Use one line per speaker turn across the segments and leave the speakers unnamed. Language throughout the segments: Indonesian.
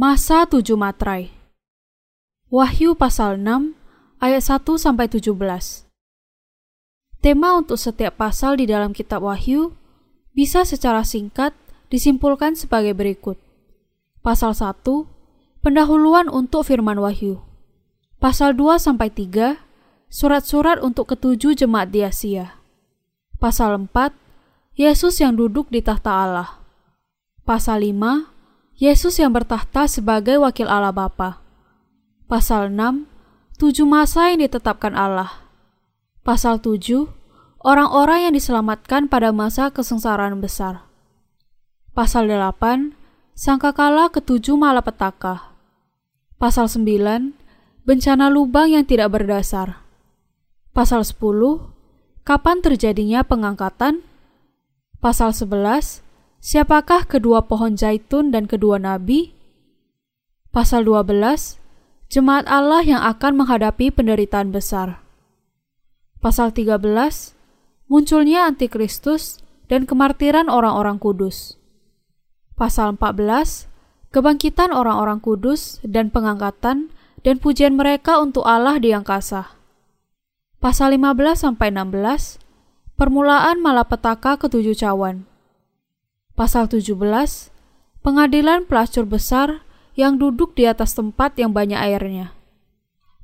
Masa tujuh matrai Wahyu pasal 6 ayat 1 sampai 17 Tema untuk setiap pasal di dalam kitab Wahyu bisa secara singkat disimpulkan sebagai berikut. Pasal 1, pendahuluan untuk firman Wahyu. Pasal 2 sampai 3, surat-surat untuk ketujuh jemaat di Asia. Pasal 4, Yesus yang duduk di tahta Allah. Pasal 5, Yesus yang bertahta sebagai wakil Allah Bapa. Pasal 6, tujuh masa yang ditetapkan Allah. Pasal 7, orang-orang yang diselamatkan pada masa kesengsaraan besar. Pasal 8, sangkakala ketujuh malapetaka. Pasal 9, bencana lubang yang tidak berdasar. Pasal 10, kapan terjadinya pengangkatan? Pasal 11, Siapakah kedua pohon zaitun dan kedua nabi? Pasal 12, Jemaat Allah yang akan menghadapi penderitaan besar. Pasal 13, Munculnya antikristus dan kemartiran orang-orang kudus. Pasal 14, Kebangkitan orang-orang kudus dan pengangkatan dan pujian mereka untuk Allah di angkasa. Pasal 15 sampai 16, Permulaan malapetaka ketujuh cawan. Pasal 17, pengadilan pelacur besar yang duduk di atas tempat yang banyak airnya.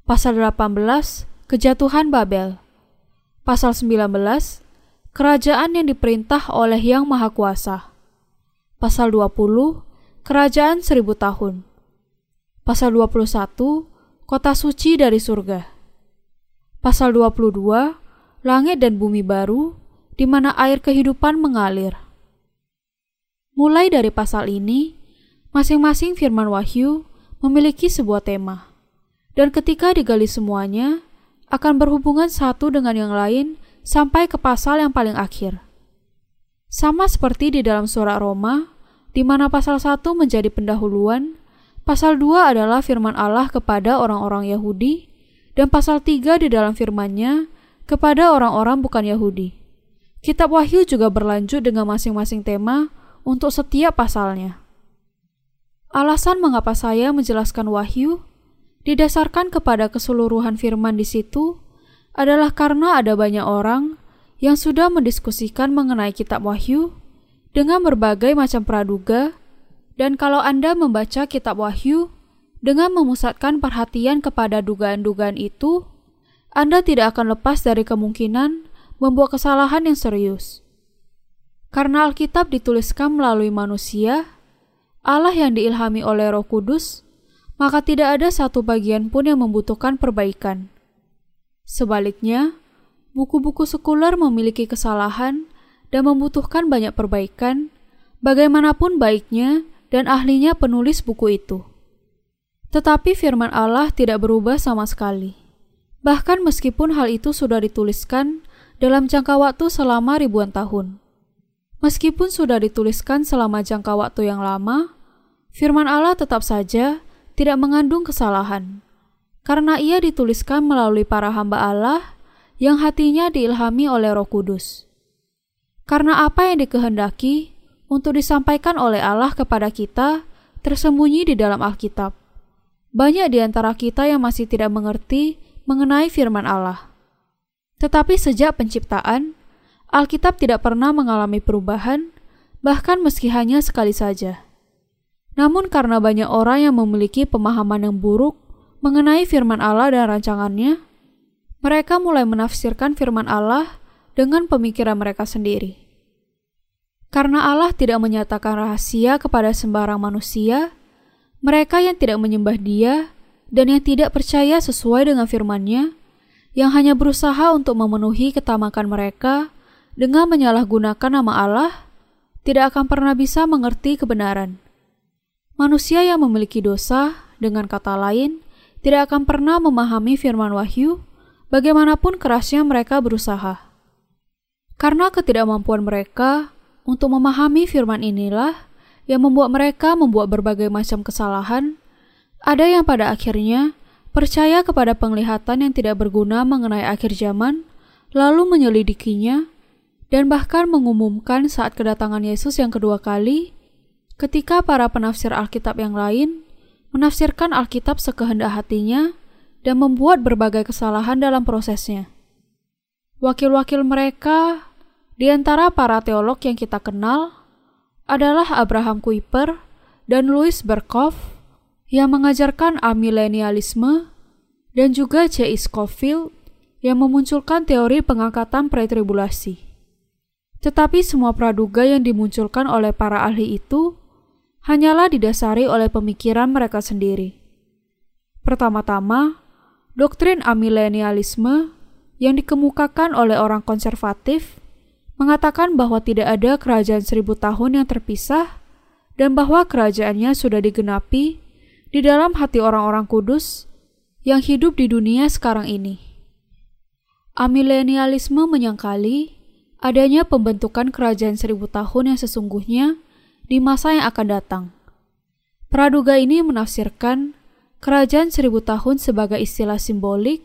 Pasal 18, kejatuhan Babel. Pasal 19, kerajaan yang diperintah oleh Yang Maha Kuasa. Pasal 20, kerajaan seribu tahun. Pasal 21, kota suci dari surga. Pasal 22, langit dan bumi baru, di mana air kehidupan mengalir. Mulai dari pasal ini, masing-masing firman Wahyu memiliki sebuah tema, dan ketika digali semuanya, akan berhubungan satu dengan yang lain sampai ke pasal yang paling akhir. Sama seperti di dalam surat Roma, di mana pasal 1 menjadi pendahuluan, pasal 2 adalah firman Allah kepada orang-orang Yahudi, dan pasal 3 di dalam firmannya kepada orang-orang bukan Yahudi. Kitab Wahyu juga berlanjut dengan masing-masing tema untuk setiap pasalnya. Alasan mengapa saya menjelaskan wahyu didasarkan kepada keseluruhan firman di situ adalah karena ada banyak orang yang sudah mendiskusikan mengenai kitab wahyu dengan berbagai macam praduga dan kalau Anda membaca kitab wahyu dengan memusatkan perhatian kepada dugaan-dugaan itu, Anda tidak akan lepas dari kemungkinan membuat kesalahan yang serius. Karena Alkitab dituliskan melalui manusia, Allah yang diilhami oleh Roh Kudus, maka tidak ada satu bagian pun yang membutuhkan perbaikan. Sebaliknya, buku-buku sekuler memiliki kesalahan dan membutuhkan banyak perbaikan, bagaimanapun baiknya dan ahlinya penulis buku itu. Tetapi firman Allah tidak berubah sama sekali. Bahkan meskipun hal itu sudah dituliskan dalam jangka waktu selama ribuan tahun. Meskipun sudah dituliskan selama jangka waktu yang lama, firman Allah tetap saja tidak mengandung kesalahan, karena ia dituliskan melalui para hamba Allah yang hatinya diilhami oleh Roh Kudus. Karena apa yang dikehendaki untuk disampaikan oleh Allah kepada kita tersembunyi di dalam Alkitab. Banyak di antara kita yang masih tidak mengerti mengenai firman Allah. Tetapi sejak penciptaan, Alkitab tidak pernah mengalami perubahan, bahkan meski hanya sekali saja. Namun karena banyak orang yang memiliki pemahaman yang buruk mengenai firman Allah dan rancangannya, mereka mulai menafsirkan firman Allah dengan pemikiran mereka sendiri. Karena Allah tidak menyatakan rahasia kepada sembarang manusia, mereka yang tidak menyembah Dia dan yang tidak percaya sesuai dengan firman-Nya, yang hanya berusaha untuk memenuhi ketamakan mereka, dengan menyalahgunakan nama Allah, tidak akan pernah bisa mengerti kebenaran. Manusia yang memiliki dosa, dengan kata lain, tidak akan pernah memahami firman wahyu, bagaimanapun kerasnya mereka berusaha. Karena ketidakmampuan mereka untuk memahami firman inilah yang membuat mereka membuat berbagai macam kesalahan, ada yang pada akhirnya percaya kepada penglihatan yang tidak berguna mengenai akhir zaman, lalu menyelidikinya dan bahkan mengumumkan saat kedatangan Yesus yang kedua kali, ketika para penafsir Alkitab yang lain menafsirkan Alkitab sekehendak hatinya dan membuat berbagai kesalahan dalam prosesnya. Wakil-wakil mereka di antara para teolog yang kita kenal adalah Abraham Kuyper dan Louis Berkhoff yang mengajarkan amilenialisme dan juga C. Scofield yang memunculkan teori pengangkatan pretribulasi. Tetapi semua praduga yang dimunculkan oleh para ahli itu hanyalah didasari oleh pemikiran mereka sendiri. Pertama-tama, doktrin amilenialisme yang dikemukakan oleh orang konservatif mengatakan bahwa tidak ada kerajaan seribu tahun yang terpisah dan bahwa kerajaannya sudah digenapi di dalam hati orang-orang kudus yang hidup di dunia sekarang ini. Amilenialisme menyangkali adanya pembentukan kerajaan seribu tahun yang sesungguhnya di masa yang akan datang. Praduga ini menafsirkan kerajaan seribu tahun sebagai istilah simbolik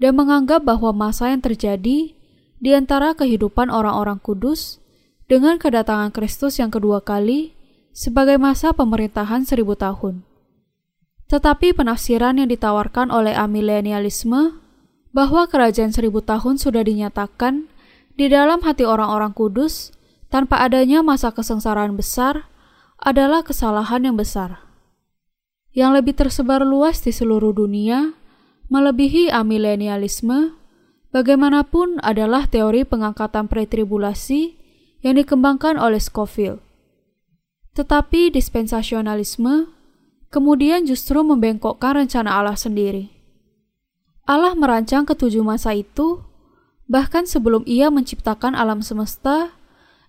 dan menganggap bahwa masa yang terjadi di antara kehidupan orang-orang kudus dengan kedatangan Kristus yang kedua kali sebagai masa pemerintahan seribu tahun. Tetapi penafsiran yang ditawarkan oleh amilenialisme bahwa kerajaan seribu tahun sudah dinyatakan di dalam hati orang-orang kudus tanpa adanya masa kesengsaraan besar adalah kesalahan yang besar. Yang lebih tersebar luas di seluruh dunia, melebihi amilenialisme, bagaimanapun adalah teori pengangkatan pretribulasi yang dikembangkan oleh Scofield. Tetapi dispensasionalisme kemudian justru membengkokkan rencana Allah sendiri. Allah merancang ketujuh masa itu, bahkan sebelum ia menciptakan alam semesta,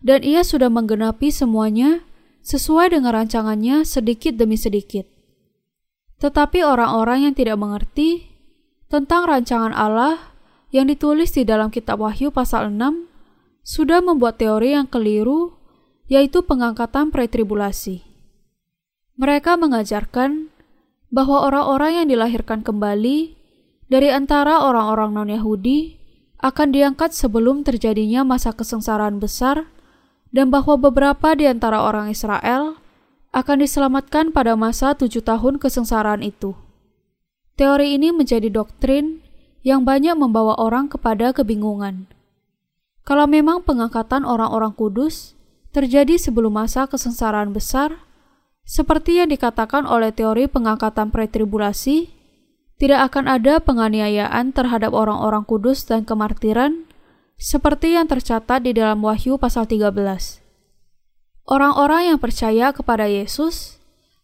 dan ia sudah menggenapi semuanya sesuai dengan rancangannya sedikit demi sedikit. Tetapi orang-orang yang tidak mengerti tentang rancangan Allah yang ditulis di dalam kitab Wahyu pasal 6 sudah membuat teori yang keliru, yaitu pengangkatan pretribulasi. Mereka mengajarkan bahwa orang-orang yang dilahirkan kembali dari antara orang-orang non-Yahudi akan diangkat sebelum terjadinya masa kesengsaraan besar dan bahwa beberapa di antara orang Israel akan diselamatkan pada masa tujuh tahun kesengsaraan itu. Teori ini menjadi doktrin yang banyak membawa orang kepada kebingungan. Kalau memang pengangkatan orang-orang kudus terjadi sebelum masa kesengsaraan besar, seperti yang dikatakan oleh teori pengangkatan pretribulasi, tidak akan ada penganiayaan terhadap orang-orang kudus dan kemartiran seperti yang tercatat di dalam Wahyu pasal 13. Orang-orang yang percaya kepada Yesus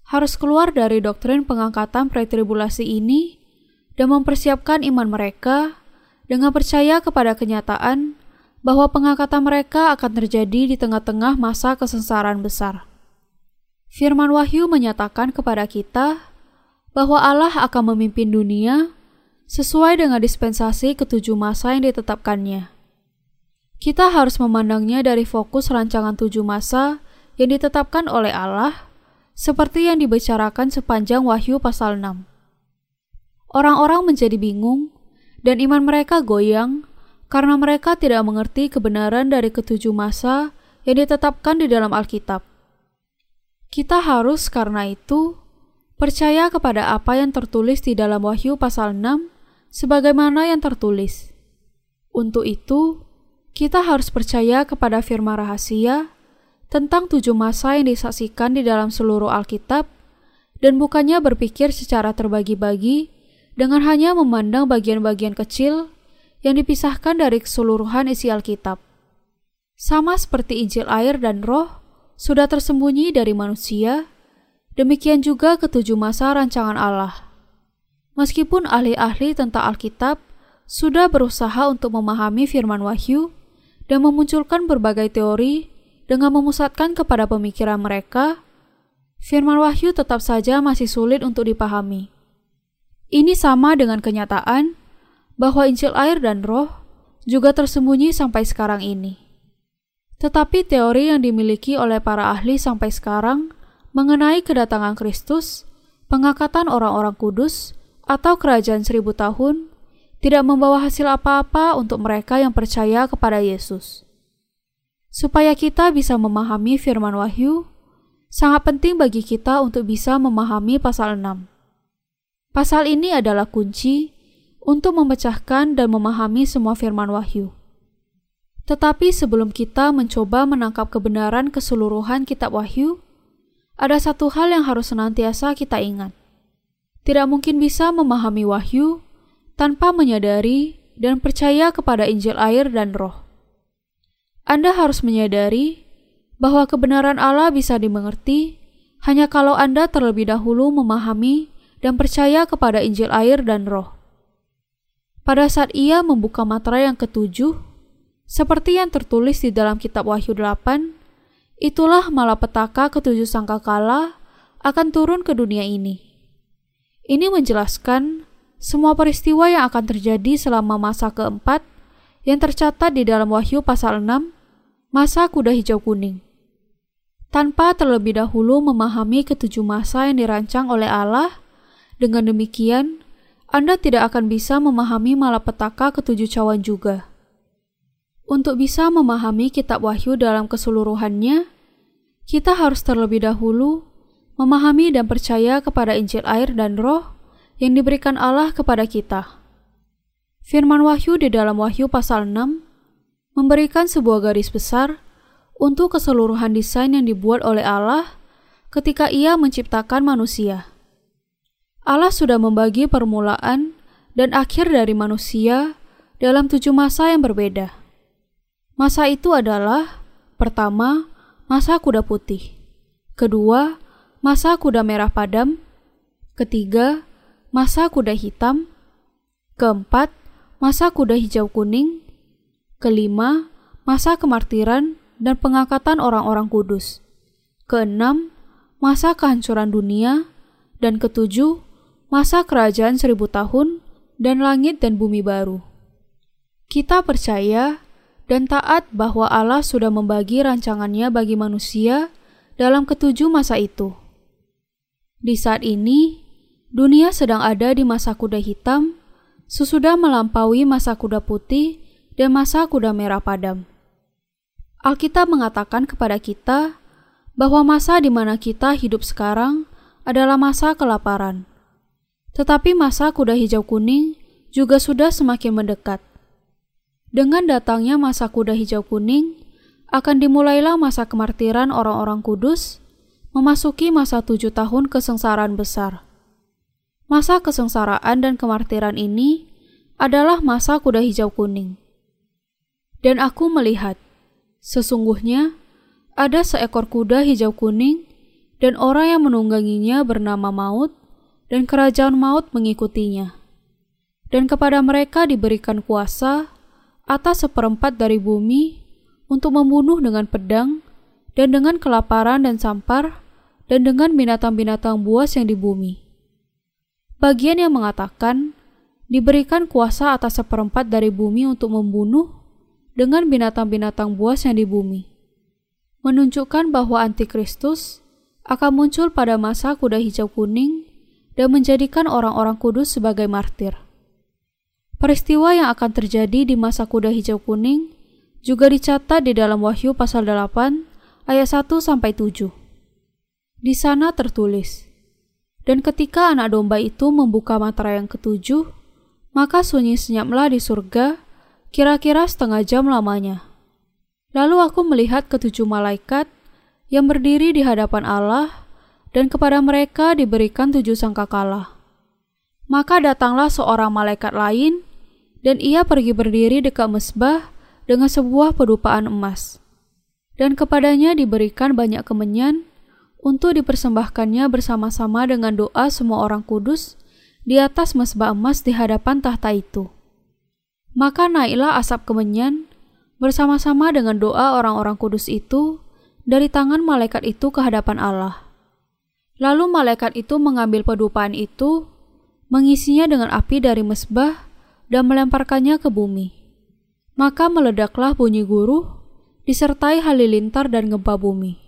harus keluar dari doktrin pengangkatan pretribulasi ini dan mempersiapkan iman mereka dengan percaya kepada kenyataan bahwa pengangkatan mereka akan terjadi di tengah-tengah masa kesengsaraan besar. Firman Wahyu menyatakan kepada kita bahwa Allah akan memimpin dunia sesuai dengan dispensasi ketujuh masa yang ditetapkannya. Kita harus memandangnya dari fokus rancangan tujuh masa yang ditetapkan oleh Allah, seperti yang dibicarakan sepanjang Wahyu pasal 6. Orang-orang menjadi bingung, dan iman mereka goyang karena mereka tidak mengerti kebenaran dari ketujuh masa yang ditetapkan di dalam Alkitab. Kita harus karena itu Percaya kepada apa yang tertulis di dalam Wahyu pasal 6 sebagaimana yang tertulis. Untuk itu, kita harus percaya kepada firman rahasia tentang tujuh masa yang disaksikan di dalam seluruh Alkitab dan bukannya berpikir secara terbagi-bagi dengan hanya memandang bagian-bagian kecil yang dipisahkan dari keseluruhan isi Alkitab. Sama seperti Injil air dan roh sudah tersembunyi dari manusia, Demikian juga ketujuh masa rancangan Allah. Meskipun ahli-ahli tentang Alkitab sudah berusaha untuk memahami firman Wahyu dan memunculkan berbagai teori dengan memusatkan kepada pemikiran mereka, firman Wahyu tetap saja masih sulit untuk dipahami. Ini sama dengan kenyataan bahwa Injil air dan roh juga tersembunyi sampai sekarang ini. Tetapi teori yang dimiliki oleh para ahli sampai sekarang mengenai kedatangan Kristus, pengangkatan orang-orang kudus, atau kerajaan seribu tahun tidak membawa hasil apa-apa untuk mereka yang percaya kepada Yesus. Supaya kita bisa memahami firman Wahyu, sangat penting bagi kita untuk bisa memahami pasal 6. Pasal ini adalah kunci untuk memecahkan dan memahami semua firman Wahyu. Tetapi sebelum kita mencoba menangkap kebenaran keseluruhan kitab Wahyu, ada satu hal yang harus senantiasa kita ingat. Tidak mungkin bisa memahami Wahyu tanpa menyadari dan percaya kepada Injil air dan Roh. Anda harus menyadari bahwa kebenaran Allah bisa dimengerti hanya kalau Anda terlebih dahulu memahami dan percaya kepada Injil air dan Roh. Pada saat ia membuka materai yang ketujuh, seperti yang tertulis di dalam kitab Wahyu 8, itulah malapetaka ketujuh sangkakala akan turun ke dunia ini. Ini menjelaskan semua peristiwa yang akan terjadi selama masa keempat yang tercatat di dalam Wahyu pasal 6 masa kuda hijau kuning. Tanpa terlebih dahulu memahami ketujuh masa yang dirancang oleh Allah, dengan demikian Anda tidak akan bisa memahami malapetaka ketujuh cawan juga. Untuk bisa memahami kitab Wahyu dalam keseluruhannya, kita harus terlebih dahulu memahami dan percaya kepada Injil air dan Roh yang diberikan Allah kepada kita. Firman Wahyu di dalam Wahyu pasal 6 memberikan sebuah garis besar untuk keseluruhan desain yang dibuat oleh Allah ketika Ia menciptakan manusia. Allah sudah membagi permulaan dan akhir dari manusia dalam tujuh masa yang berbeda. Masa itu adalah: pertama, masa kuda putih, kedua, masa kuda merah padam, ketiga, masa kuda hitam, keempat, masa kuda hijau kuning, Kelima, masa kemartiran dan pengangkatan orang-orang kudus. Keenam, masa kehancuran dunia. Dan ketujuh, masa kerajaan seribu tahun dan langit dan bumi baru. Kita percaya dan taat bahwa Allah sudah membagi rancangannya bagi manusia dalam ketujuh masa itu. Di saat ini, dunia sedang ada di masa kuda hitam, sesudah melampaui masa kuda putih dan masa kuda merah padam. Alkitab mengatakan kepada kita bahwa masa di mana kita hidup sekarang adalah masa kelaparan. Tetapi masa kuda hijau kuning juga sudah semakin mendekat. Dengan datangnya masa kuda hijau kuning, akan dimulailah masa kemartiran orang-orang kudus, memasuki masa tujuh tahun kesengsaraan besar. Masa kesengsaraan dan kemartiran ini adalah masa kuda hijau kuning. Dan aku melihat, sesungguhnya ada seekor kuda hijau kuning, dan orang yang menungganginya bernama Maut, dan kerajaan Maut mengikutinya. Dan kepada mereka diberikan kuasa atas seperempat dari bumi untuk membunuh dengan pedang, dan dengan kelaparan dan sampar, dan dengan binatang-binatang buas yang di bumi. Bagian yang mengatakan, diberikan kuasa atas seperempat dari bumi untuk membunuh dengan binatang-binatang buas yang di bumi, menunjukkan bahwa antikristus akan muncul pada masa kuda hijau kuning dan menjadikan orang-orang kudus sebagai martir. Peristiwa yang akan terjadi di masa kuda hijau kuning juga dicatat di dalam Wahyu pasal 8 ayat 1 sampai 7. Di sana tertulis, Dan ketika anak domba itu membuka materai yang ketujuh, maka sunyi senyaplah di surga kira-kira setengah jam lamanya. Lalu aku melihat ketujuh malaikat yang berdiri di hadapan Allah, dan kepada mereka diberikan tujuh sangkakala. Maka datanglah seorang malaikat lain, dan ia pergi berdiri dekat mesbah dengan sebuah pedupaan emas. Dan kepadanya diberikan banyak kemenyan untuk dipersembahkannya bersama-sama dengan doa semua orang kudus di atas mesbah emas di hadapan tahta itu. Maka naiklah asap kemenyan bersama-sama dengan doa orang-orang kudus itu dari tangan malaikat itu ke hadapan Allah. Lalu malaikat itu mengambil pedupaan itu, mengisinya dengan api dari mesbah, dan melemparkannya ke bumi. Maka meledaklah bunyi guruh, disertai halilintar dan gempa bumi.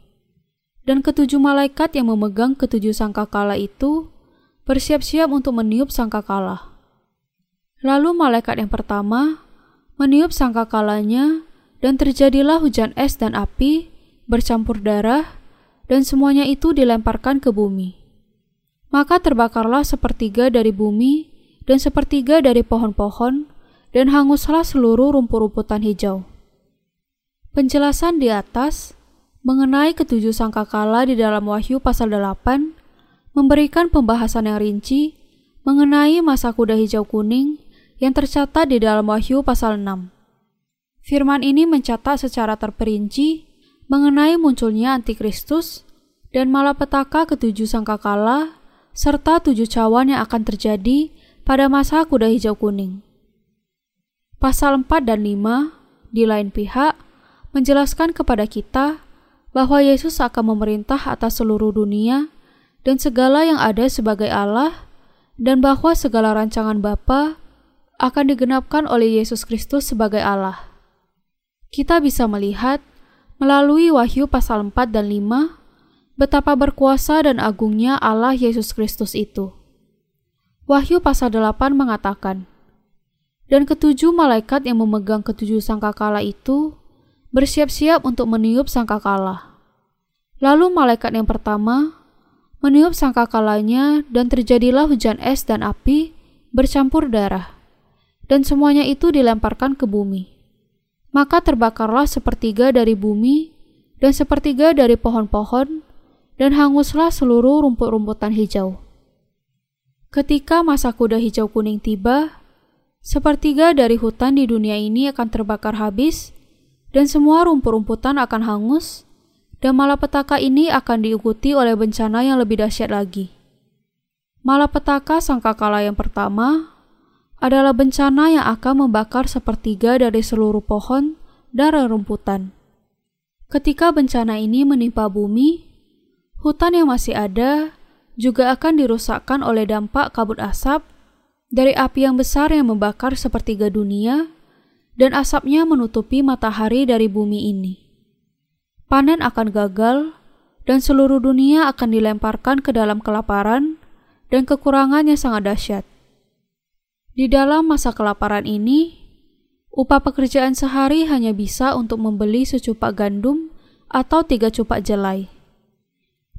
Dan ketujuh malaikat yang memegang ketujuh sangkakala itu bersiap-siap untuk meniup sangkakala. Lalu malaikat yang pertama meniup sangkakalanya dan terjadilah hujan es dan api bercampur darah dan semuanya itu dilemparkan ke bumi. Maka terbakarlah sepertiga dari bumi dan sepertiga dari pohon-pohon, dan hanguslah seluruh rumput-rumputan hijau. Penjelasan di atas mengenai ketujuh sangkakala di dalam Wahyu pasal 8 memberikan pembahasan yang rinci mengenai masa kuda hijau kuning yang tercatat di dalam Wahyu pasal 6. Firman ini mencatat secara terperinci mengenai munculnya antikristus dan malapetaka ketujuh sangkakala serta tujuh cawan yang akan terjadi pada masa kuda hijau kuning. Pasal 4 dan 5 di lain pihak menjelaskan kepada kita bahwa Yesus akan memerintah atas seluruh dunia dan segala yang ada sebagai Allah dan bahwa segala rancangan Bapa akan digenapkan oleh Yesus Kristus sebagai Allah. Kita bisa melihat melalui Wahyu pasal 4 dan 5 betapa berkuasa dan agungnya Allah Yesus Kristus itu. Wahyu pasal 8 mengatakan, Dan ketujuh malaikat yang memegang ketujuh sangkakala itu bersiap-siap untuk meniup sangkakala. Lalu malaikat yang pertama meniup sangkakalanya dan terjadilah hujan es dan api bercampur darah. Dan semuanya itu dilemparkan ke bumi. Maka terbakarlah sepertiga dari bumi dan sepertiga dari pohon-pohon, dan hanguslah seluruh rumput-rumputan hijau. Ketika masa kuda hijau kuning tiba, sepertiga dari hutan di dunia ini akan terbakar habis, dan semua rumput-rumputan akan hangus, dan malapetaka ini akan diikuti oleh bencana yang lebih dahsyat lagi. Malapetaka sangkakala yang pertama adalah bencana yang akan membakar sepertiga dari seluruh pohon dan rerumputan. Ketika bencana ini menimpa bumi, hutan yang masih ada juga akan dirusakkan oleh dampak kabut asap dari api yang besar yang membakar sepertiga dunia dan asapnya menutupi matahari dari bumi ini. Panen akan gagal dan seluruh dunia akan dilemparkan ke dalam kelaparan dan kekurangan yang sangat dahsyat. Di dalam masa kelaparan ini, upah pekerjaan sehari hanya bisa untuk membeli secupak gandum atau tiga cupak jelai.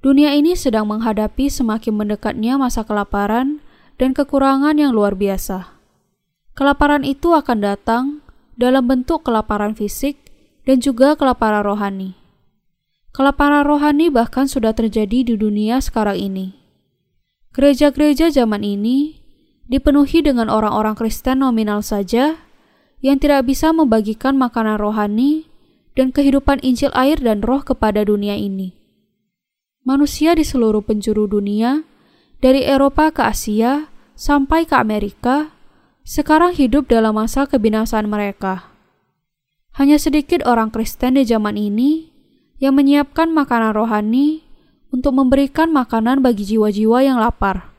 Dunia ini sedang menghadapi semakin mendekatnya masa kelaparan dan kekurangan yang luar biasa. Kelaparan itu akan datang dalam bentuk kelaparan fisik dan juga kelaparan rohani. Kelaparan rohani bahkan sudah terjadi di dunia sekarang ini. Gereja-gereja zaman ini dipenuhi dengan orang-orang Kristen nominal saja yang tidak bisa membagikan makanan rohani dan kehidupan Injil air dan roh kepada dunia ini. Manusia di seluruh penjuru dunia, dari Eropa ke Asia sampai ke Amerika, sekarang hidup dalam masa kebinasaan mereka. Hanya sedikit orang Kristen di zaman ini yang menyiapkan makanan rohani untuk memberikan makanan bagi jiwa-jiwa yang lapar.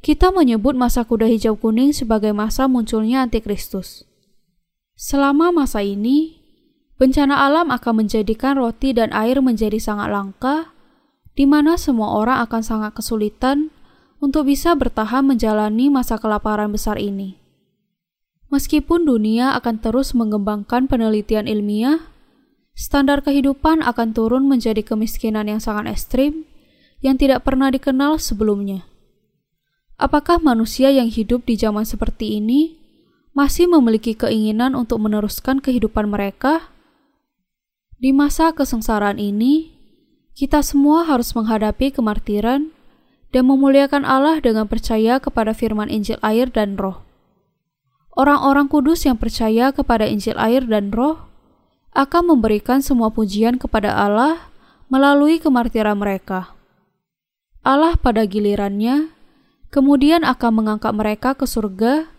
Kita menyebut masa kuda hijau kuning sebagai masa munculnya antikristus. Selama masa ini, bencana alam akan menjadikan roti dan air menjadi sangat langka, di mana semua orang akan sangat kesulitan untuk bisa bertahan menjalani masa kelaparan besar ini. Meskipun dunia akan terus mengembangkan penelitian ilmiah, standar kehidupan akan turun menjadi kemiskinan yang sangat ekstrim yang tidak pernah dikenal sebelumnya. Apakah manusia yang hidup di zaman seperti ini masih memiliki keinginan untuk meneruskan kehidupan mereka? Di masa kesengsaraan ini, kita semua harus menghadapi kemartiran dan memuliakan Allah dengan percaya kepada firman Injil air dan roh. Orang-orang kudus yang percaya kepada Injil air dan roh akan memberikan semua pujian kepada Allah melalui kemartiran mereka. Allah pada gilirannya kemudian akan mengangkat mereka ke surga,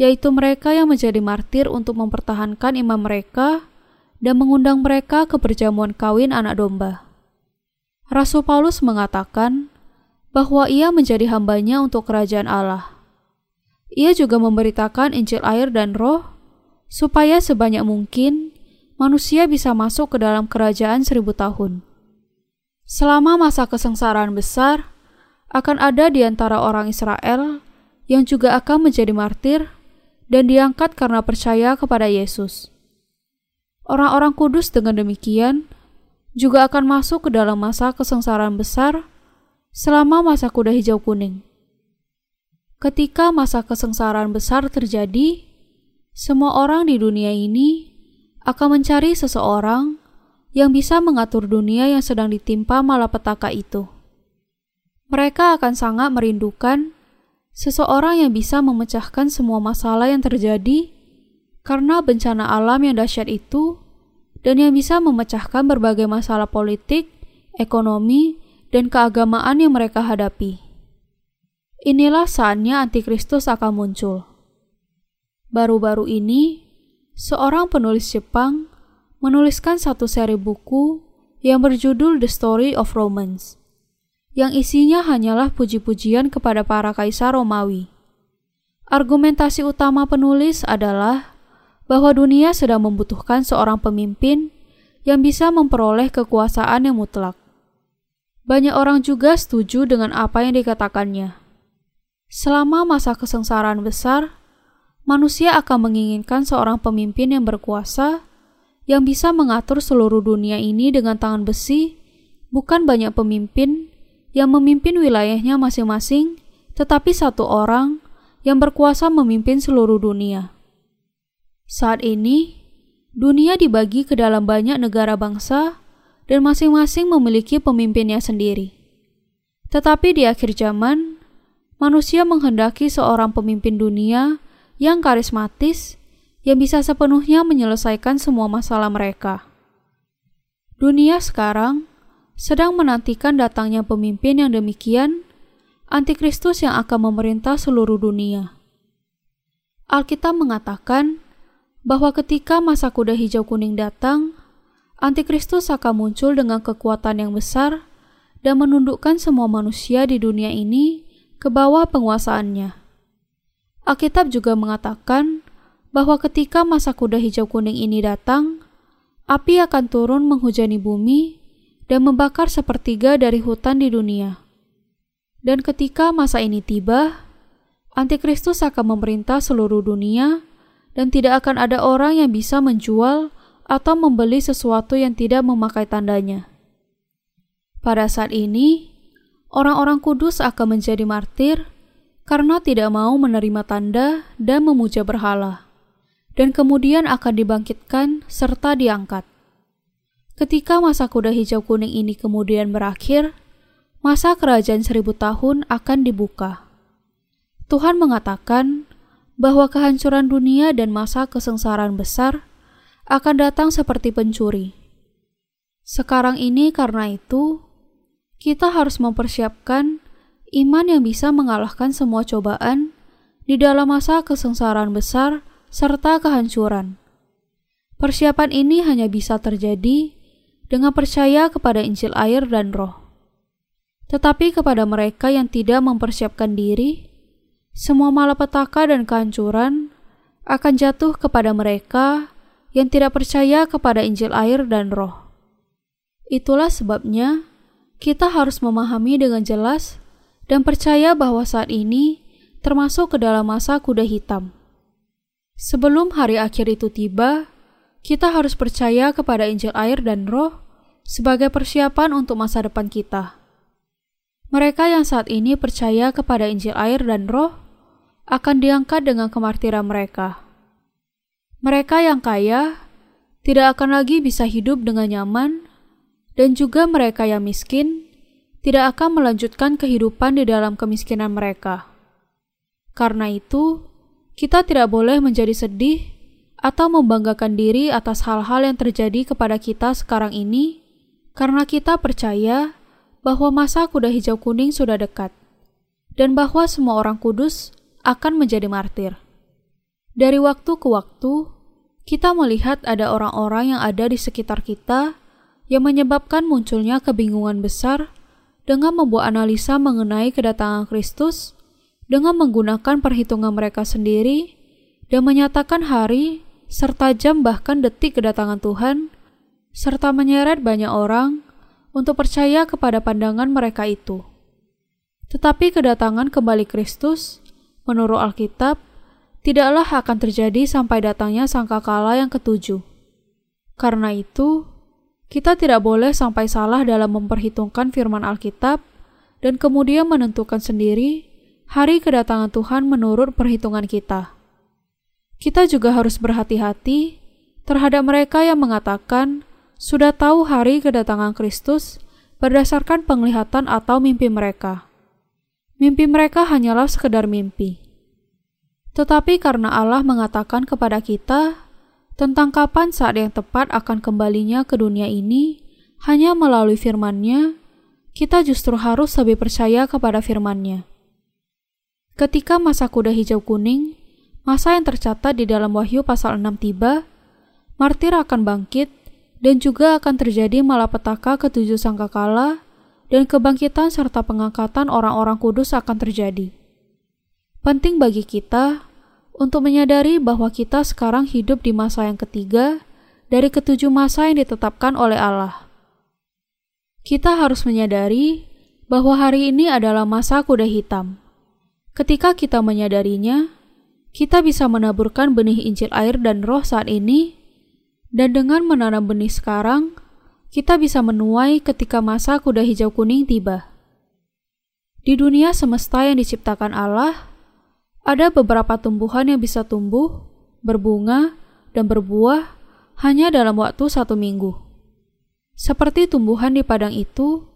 yaitu mereka yang menjadi martir untuk mempertahankan iman mereka dan mengundang mereka ke perjamuan kawin anak domba. Rasul Paulus mengatakan bahwa ia menjadi hambanya untuk kerajaan Allah. Ia juga memberitakan Injil air dan roh, supaya sebanyak mungkin manusia bisa masuk ke dalam kerajaan seribu tahun. Selama masa kesengsaraan besar, akan ada di antara orang Israel yang juga akan menjadi martir dan diangkat karena percaya kepada Yesus. Orang-orang kudus dengan demikian juga akan masuk ke dalam masa kesengsaraan besar selama masa kuda hijau kuning. Ketika masa kesengsaraan besar terjadi, semua orang di dunia ini akan mencari seseorang yang bisa mengatur dunia yang sedang ditimpa malapetaka itu. Mereka akan sangat merindukan seseorang yang bisa memecahkan semua masalah yang terjadi karena bencana alam yang dahsyat itu dan yang bisa memecahkan berbagai masalah politik, ekonomi, dan keagamaan yang mereka hadapi. Inilah saatnya antikristus akan muncul. Baru-baru ini, seorang penulis Jepang menuliskan satu seri buku yang berjudul The Story of Romans, yang isinya hanyalah puji-pujian kepada para kaisar Romawi. Argumentasi utama penulis adalah bahwa dunia sedang membutuhkan seorang pemimpin yang bisa memperoleh kekuasaan yang mutlak. Banyak orang juga setuju dengan apa yang dikatakannya. Selama masa kesengsaraan besar, manusia akan menginginkan seorang pemimpin yang berkuasa yang bisa mengatur seluruh dunia ini dengan tangan besi, bukan banyak pemimpin yang memimpin wilayahnya masing-masing, tetapi satu orang yang berkuasa memimpin seluruh dunia. Saat ini, dunia dibagi ke dalam banyak negara bangsa dan masing-masing memiliki pemimpinnya sendiri. Tetapi di akhir zaman, manusia menghendaki seorang pemimpin dunia yang karismatis yang bisa sepenuhnya menyelesaikan semua masalah mereka. Dunia sekarang sedang menantikan datangnya pemimpin yang demikian, antikristus yang akan memerintah seluruh dunia. Alkitab mengatakan bahwa ketika masa kuda hijau kuning datang, antikristus akan muncul dengan kekuatan yang besar dan menundukkan semua manusia di dunia ini ke bawah penguasaannya. Alkitab juga mengatakan bahwa ketika masa kuda hijau kuning ini datang, api akan turun menghujani bumi dan membakar sepertiga dari hutan di dunia. Dan ketika masa ini tiba, Antikristus akan memerintah seluruh dunia dan tidak akan ada orang yang bisa menjual atau membeli sesuatu yang tidak memakai tandanya. Pada saat ini, orang-orang kudus akan menjadi martir karena tidak mau menerima tanda dan memuja berhala, dan kemudian akan dibangkitkan serta diangkat. Ketika masa kuda hijau kuning ini kemudian berakhir, masa kerajaan seribu tahun akan dibuka. Tuhan mengatakan bahwa kehancuran dunia dan masa kesengsaraan besar akan datang seperti pencuri. Sekarang ini, karena itu, kita harus mempersiapkan iman yang bisa mengalahkan semua cobaan di dalam masa kesengsaraan besar serta kehancuran. Persiapan ini hanya bisa terjadi dengan percaya kepada Injil air dan Roh. Tetapi kepada mereka yang tidak mempersiapkan diri, semua malapetaka dan kehancuran akan jatuh kepada mereka yang tidak percaya kepada Injil air dan Roh. Itulah sebabnya kita harus memahami dengan jelas dan percaya bahwa saat ini termasuk ke dalam masa kuda hitam. Sebelum hari akhir itu tiba, kita harus percaya kepada Injil air dan Roh sebagai persiapan untuk masa depan kita. Mereka yang saat ini percaya kepada Injil air dan Roh akan diangkat dengan kemartiran mereka. Mereka yang kaya tidak akan lagi bisa hidup dengan nyaman dan juga mereka yang miskin tidak akan melanjutkan kehidupan di dalam kemiskinan mereka. Karena itu, kita tidak boleh menjadi sedih atau membanggakan diri atas hal-hal yang terjadi kepada kita sekarang ini, karena kita percaya bahwa masa kuda hijau kuning sudah dekat, dan bahwa semua orang kudus akan menjadi martir. Dari waktu ke waktu, kita melihat ada orang-orang yang ada di sekitar kita yang menyebabkan munculnya kebingungan besar dengan membuat analisa mengenai kedatangan Kristus dengan menggunakan perhitungan mereka sendiri dan menyatakan hari serta jam bahkan detik kedatangan Tuhan serta menyeret banyak orang untuk percaya kepada pandangan mereka itu. Tetapi kedatangan kembali Kristus menurut Alkitab tidaklah akan terjadi sampai datangnya sangkakala yang ketujuh. Karena itu, Kita tidak boleh sampai salah dalam memperhitungkan firman Alkitab dan kemudian menentukan sendiri hari kedatangan Tuhan menurut perhitungan kita. Kita juga harus berhati-hati terhadap mereka yang mengatakan sudah tahu hari kedatangan Kristus berdasarkan penglihatan atau mimpi mereka. Mimpi mereka hanyalah sekedar mimpi. Tetapi karena Allah mengatakan kepada kita tentang kapan saat yang tepat akan kembalinya ke dunia ini hanya melalui firman-Nya, kita justru harus lebih percaya kepada firman-Nya. Ketika masa kuda hijau kuning, masa yang tercatat di dalam Wahyu pasal 6 tiba, martir akan bangkit dan juga akan terjadi malapetaka ketujuh sangkakala dan kebangkitan serta pengangkatan orang-orang kudus akan terjadi. Penting bagi kita untuk menyadari bahwa kita sekarang hidup di masa yang ketiga dari ketujuh masa yang ditetapkan oleh Allah. Kita harus menyadari bahwa hari ini adalah masa kuda hitam. Ketika kita menyadarinya, kita bisa menaburkan benih Injil air dan roh saat ini, dan dengan menanam benih sekarang, kita bisa menuai ketika masa kuda hijau kuning tiba. Di dunia semesta yang diciptakan Allah, ada beberapa tumbuhan yang bisa tumbuh, berbunga, dan berbuah hanya dalam waktu satu minggu. Seperti tumbuhan di padang itu,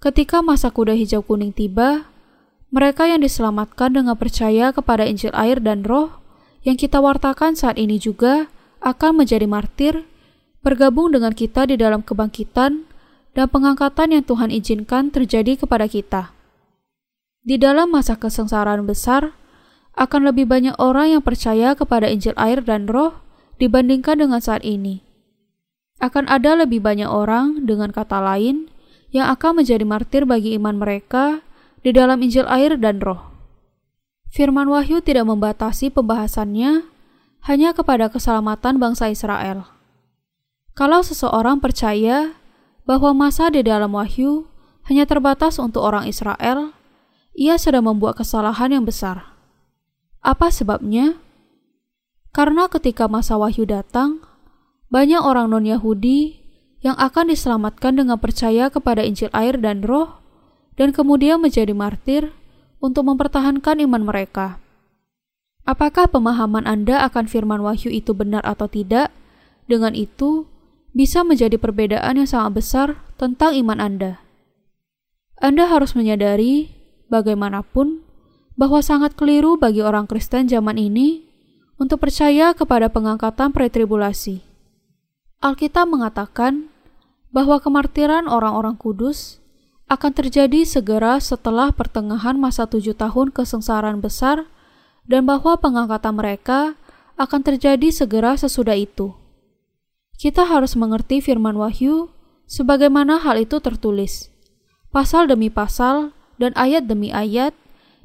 ketika masa kuda hijau kuning tiba, mereka yang diselamatkan dengan percaya kepada Injil air dan roh yang kita wartakan saat ini juga akan menjadi martir, bergabung dengan kita di dalam kebangkitan dan pengangkatan yang Tuhan izinkan terjadi kepada kita. Di dalam masa kesengsaraan besar, akan lebih banyak orang yang percaya kepada Injil air dan roh dibandingkan dengan saat ini. Akan ada lebih banyak orang, dengan kata lain, yang akan menjadi martir bagi iman mereka di dalam Injil air dan roh. Firman Wahyu tidak membatasi pembahasannya hanya kepada keselamatan bangsa Israel. Kalau seseorang percaya bahwa masa di dalam Wahyu hanya terbatas untuk orang Israel, ia sedang membuat kesalahan yang besar. Apa sebabnya? Karena ketika masa wahyu datang, banyak orang non-Yahudi yang akan diselamatkan dengan percaya kepada Injil air dan roh, dan kemudian menjadi martir untuk mempertahankan iman mereka. Apakah pemahaman Anda akan firman wahyu itu benar atau tidak? Dengan itu, bisa menjadi perbedaan yang sangat besar tentang iman Anda. Anda harus menyadari, bagaimanapun, bahwa sangat keliru bagi orang Kristen zaman ini untuk percaya kepada pengangkatan pretribulasi. Alkitab mengatakan bahwa kemartiran orang-orang kudus akan terjadi segera setelah pertengahan masa tujuh tahun kesengsaraan besar dan bahwa pengangkatan mereka akan terjadi segera sesudah itu. Kita harus mengerti firman Wahyu sebagaimana hal itu tertulis, pasal demi pasal dan ayat demi ayat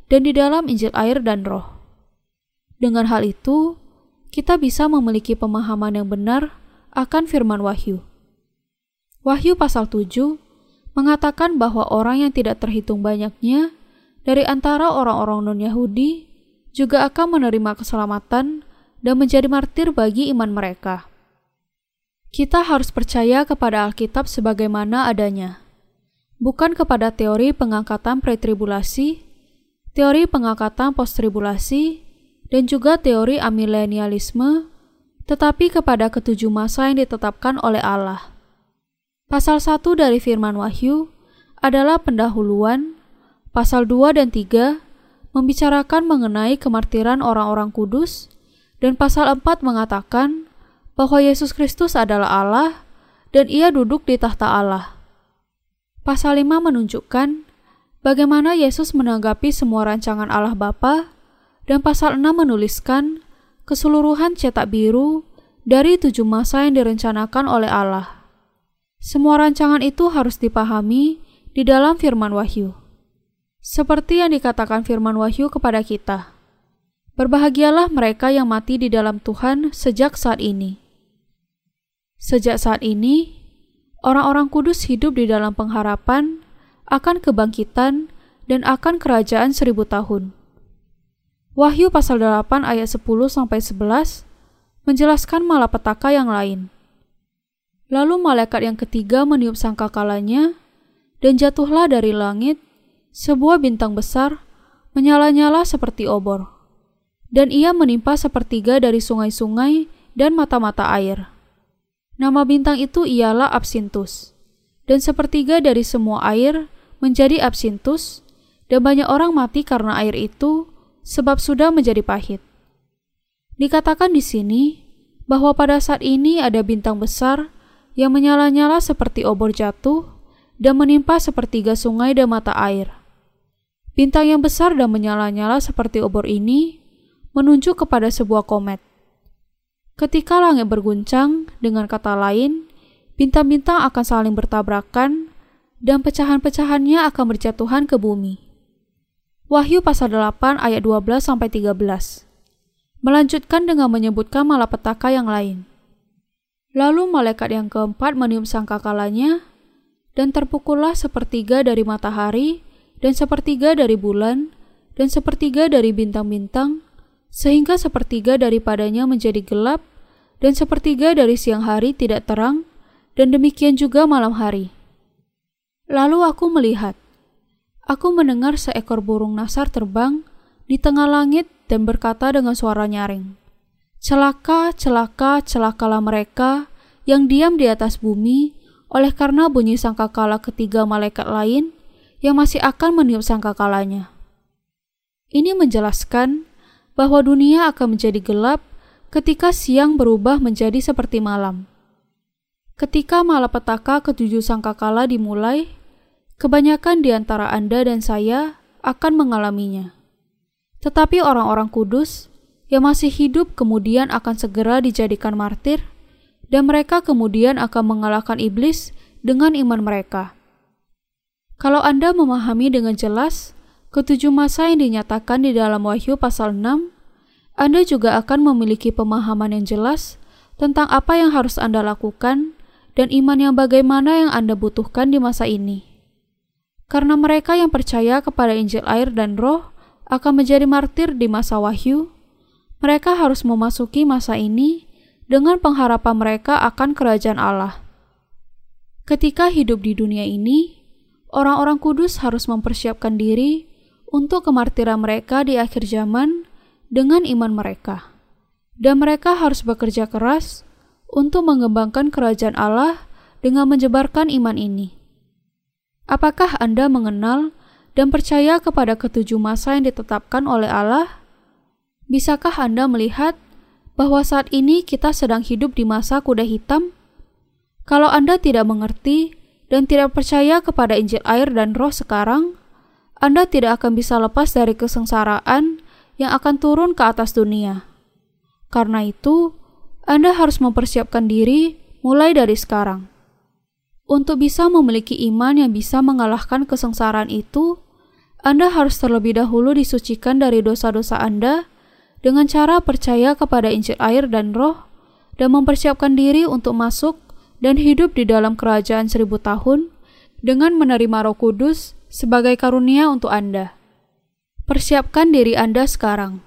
dan di dalam Injil air dan roh. Dengan hal itu, kita bisa memiliki pemahaman yang benar akan firman Wahyu. Wahyu pasal 7 mengatakan bahwa orang yang tidak terhitung banyaknya dari antara orang-orang non-Yahudi juga akan menerima keselamatan dan menjadi martir bagi iman mereka. Kita harus percaya kepada Alkitab sebagaimana adanya, bukan kepada teori pengangkatan pretribulasi teori pengangkatan post-tribulasi, dan juga teori amilenialisme, tetapi kepada ketujuh masa yang ditetapkan oleh Allah. Pasal 1 dari firman Wahyu adalah pendahuluan, pasal 2 dan 3 membicarakan mengenai kemartiran orang-orang kudus, dan pasal 4 mengatakan bahwa Yesus Kristus adalah Allah dan ia duduk di tahta Allah. Pasal 5 menunjukkan bagaimana Yesus menanggapi semua rancangan Allah Bapa, dan pasal 6 menuliskan keseluruhan cetak biru dari tujuh masa yang direncanakan oleh Allah. Semua rancangan itu harus dipahami di dalam firman Wahyu. Seperti yang dikatakan firman Wahyu kepada kita. Berbahagialah mereka yang mati di dalam Tuhan sejak saat ini. Sejak saat ini, orang-orang kudus hidup di dalam pengharapan akan kebangkitan dan akan kerajaan seribu tahun. Wahyu pasal 8 ayat 10 sampai 11 menjelaskan malapetaka yang lain. Lalu malaikat yang ketiga meniup sangkakalanya, dan jatuhlah dari langit sebuah bintang besar menyala-nyala seperti obor. Dan ia menimpa sepertiga dari sungai-sungai dan mata-mata air. Nama bintang itu ialah Absintus. Dan sepertiga dari semua air menjadi Absintus, dan banyak orang mati karena air itu sebab sudah menjadi pahit. Dikatakan di sini bahwa pada saat ini ada bintang besar yang menyala-nyala seperti obor jatuh dan menimpa sepertiga sungai dan mata air. Bintang yang besar dan menyala-nyala seperti obor ini menunjuk kepada sebuah komet. Ketika langit berguncang, dengan kata lain, bintang-bintang akan saling bertabrakan dan pecahan-pecahannya akan berjatuhan ke bumi. Wahyu pasal 8 ayat 12 sampai 13. Melanjutkan dengan menyebutkan malapetaka yang lain. Lalu malaikat yang keempat meniup sangkakalanya, dan terpukullah sepertiga dari matahari, dan sepertiga dari bulan, dan sepertiga dari bintang-bintang, sehingga sepertiga daripadanya menjadi gelap, dan sepertiga dari siang hari tidak terang, dan demikian juga malam hari. Lalu aku melihat, aku mendengar seekor burung nasar terbang di tengah langit dan berkata dengan suara nyaring, Celaka, celaka, celakalah mereka yang diam di atas bumi oleh karena bunyi sangkakala ketiga malaikat lain yang masih akan meniup sangkakalanya. Ini menjelaskan bahwa dunia akan menjadi gelap ketika siang berubah menjadi seperti malam. Ketika malapetaka ketujuh sangkakala dimulai, kebanyakan di antara Anda dan saya akan mengalaminya. Tetapi orang-orang kudus yang masih hidup kemudian akan segera dijadikan martir, dan mereka kemudian akan mengalahkan iblis dengan iman mereka. Kalau Anda memahami dengan jelas ketujuh masa yang dinyatakan di dalam Wahyu pasal 6, Anda juga akan memiliki pemahaman yang jelas tentang apa yang harus Anda lakukan dan iman yang bagaimana yang Anda butuhkan di masa ini. Karena mereka yang percaya kepada Injil air dan roh akan menjadi martir di masa Wahyu, mereka harus memasuki masa ini dengan pengharapan mereka akan kerajaan Allah. Ketika hidup di dunia ini, orang-orang kudus harus mempersiapkan diri untuk kemartiran mereka di akhir zaman dengan iman mereka, dan mereka harus bekerja keras untuk mengembangkan kerajaan Allah dengan menyebarkan iman ini. Apakah Anda mengenal dan percaya kepada ketujuh masa yang ditetapkan oleh Allah? Bisakah Anda melihat bahwa saat ini kita sedang hidup di masa kuda hitam? Kalau Anda tidak mengerti dan tidak percaya kepada Injil air dan roh sekarang, Anda tidak akan bisa lepas dari kesengsaraan yang akan turun ke atas dunia. Karena itu, Anda harus mempersiapkan diri mulai dari sekarang. Untuk bisa memiliki iman yang bisa mengalahkan kesengsaraan itu, Anda harus terlebih dahulu disucikan dari dosa-dosa Anda dengan cara percaya kepada Injil air dan roh, dan mempersiapkan diri untuk masuk dan hidup di dalam kerajaan seribu tahun dengan menerima roh kudus sebagai karunia untuk Anda. Persiapkan diri Anda sekarang.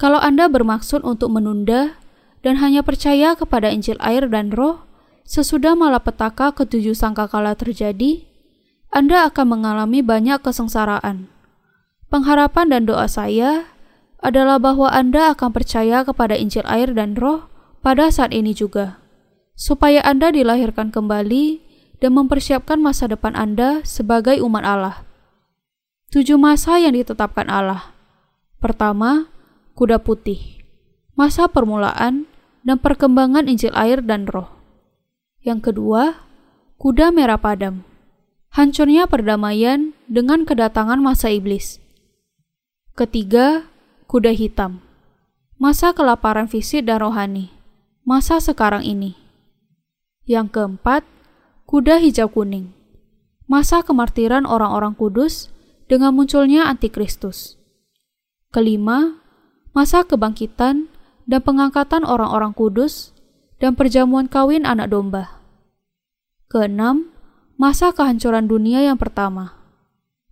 Kalau Anda bermaksud untuk menunda dan hanya percaya kepada Injil air dan roh, sesudah malapetaka ketujuh sangkakala terjadi, Anda akan mengalami banyak kesengsaraan. Pengharapan dan doa saya adalah bahwa Anda akan percaya kepada Injil air dan roh pada saat ini juga, supaya Anda dilahirkan kembali dan mempersiapkan masa depan Anda sebagai umat Allah. Tujuh masa yang ditetapkan Allah. Pertama, kuda putih. Masa permulaan dan perkembangan Injil air dan roh. Yang kedua, kuda merah padam. Hancurnya perdamaian dengan kedatangan masa iblis. Ketiga, kuda hitam. Masa kelaparan fisik dan rohani. Masa sekarang ini. Yang keempat, kuda hijau kuning. Masa kemartiran orang-orang kudus dengan munculnya antikristus. Kelima, masa kebangkitan dan pengangkatan orang-orang kudus dan perjamuan kawin anak domba. Keenam, masa kehancuran dunia yang pertama.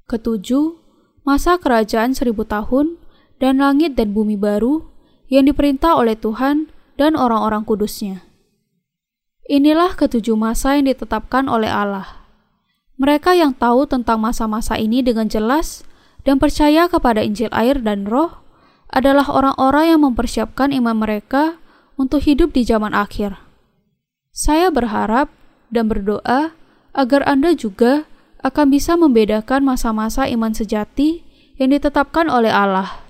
Ketujuh, masa kerajaan seribu tahun dan langit dan bumi baru yang diperintah oleh Tuhan dan orang-orang kudusnya. Inilah ketujuh masa yang ditetapkan oleh Allah. Mereka yang tahu tentang masa-masa ini dengan jelas dan percaya kepada Injil air dan Roh adalah orang-orang yang mempersiapkan iman mereka untuk hidup di zaman akhir. Saya berharap dan berdoa agar Anda juga akan bisa membedakan masa-masa iman sejati yang ditetapkan oleh Allah